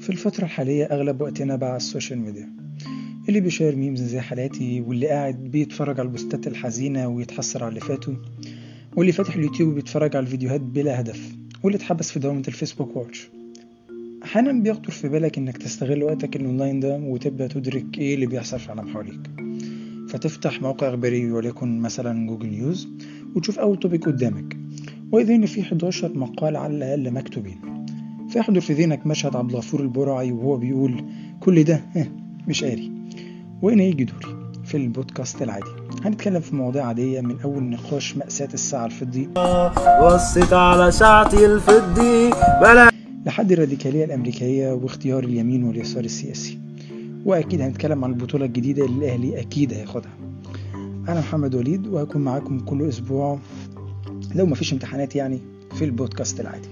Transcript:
في الفترة الحالية أغلب وقتنا بقى على ال social media. اللي بي share memes زي حالاتي واللي قاعد بيتفرج على البوستات الحزينة ويتحسر على اللي فاتوا واللي فاتح اليوتيوب وبيتفرج على الفيديوهات بلا هدف واللي اتحبس في دوامة ال Facebook Watch. أحيانا بيخطر في بالك إنك تستغل وقتك الأونلاين ده وتبدأ تدرك إيه اللي بيحصل في العالم حواليك. فتفتح موقع إخباري وليكن مثلا Google News وتشوف أول topic قدامك. وإذا إن في 11 مقال على الأقل مكتوبين. فيحضر في ذهنك مشهد عبد الغفور البرعي وهو بيقول كل ده مش قاري. وهنا يجي دوري في البودكاست العادي. هنتكلم في مواضيع عادية من أول نقاش مأساة الساعة الفضي. بصيت على ساعتي الفضي بلا لحد الراديكالية الأمريكية واختيار اليمين واليسار السياسي. وأكيد هنتكلم عن البطولة الجديدة اللي الأهلي أكيد هياخدها. أنا محمد وليد وهكون معاكم كل أسبوع لو مفيش امتحانات يعني في البودكاست العادي.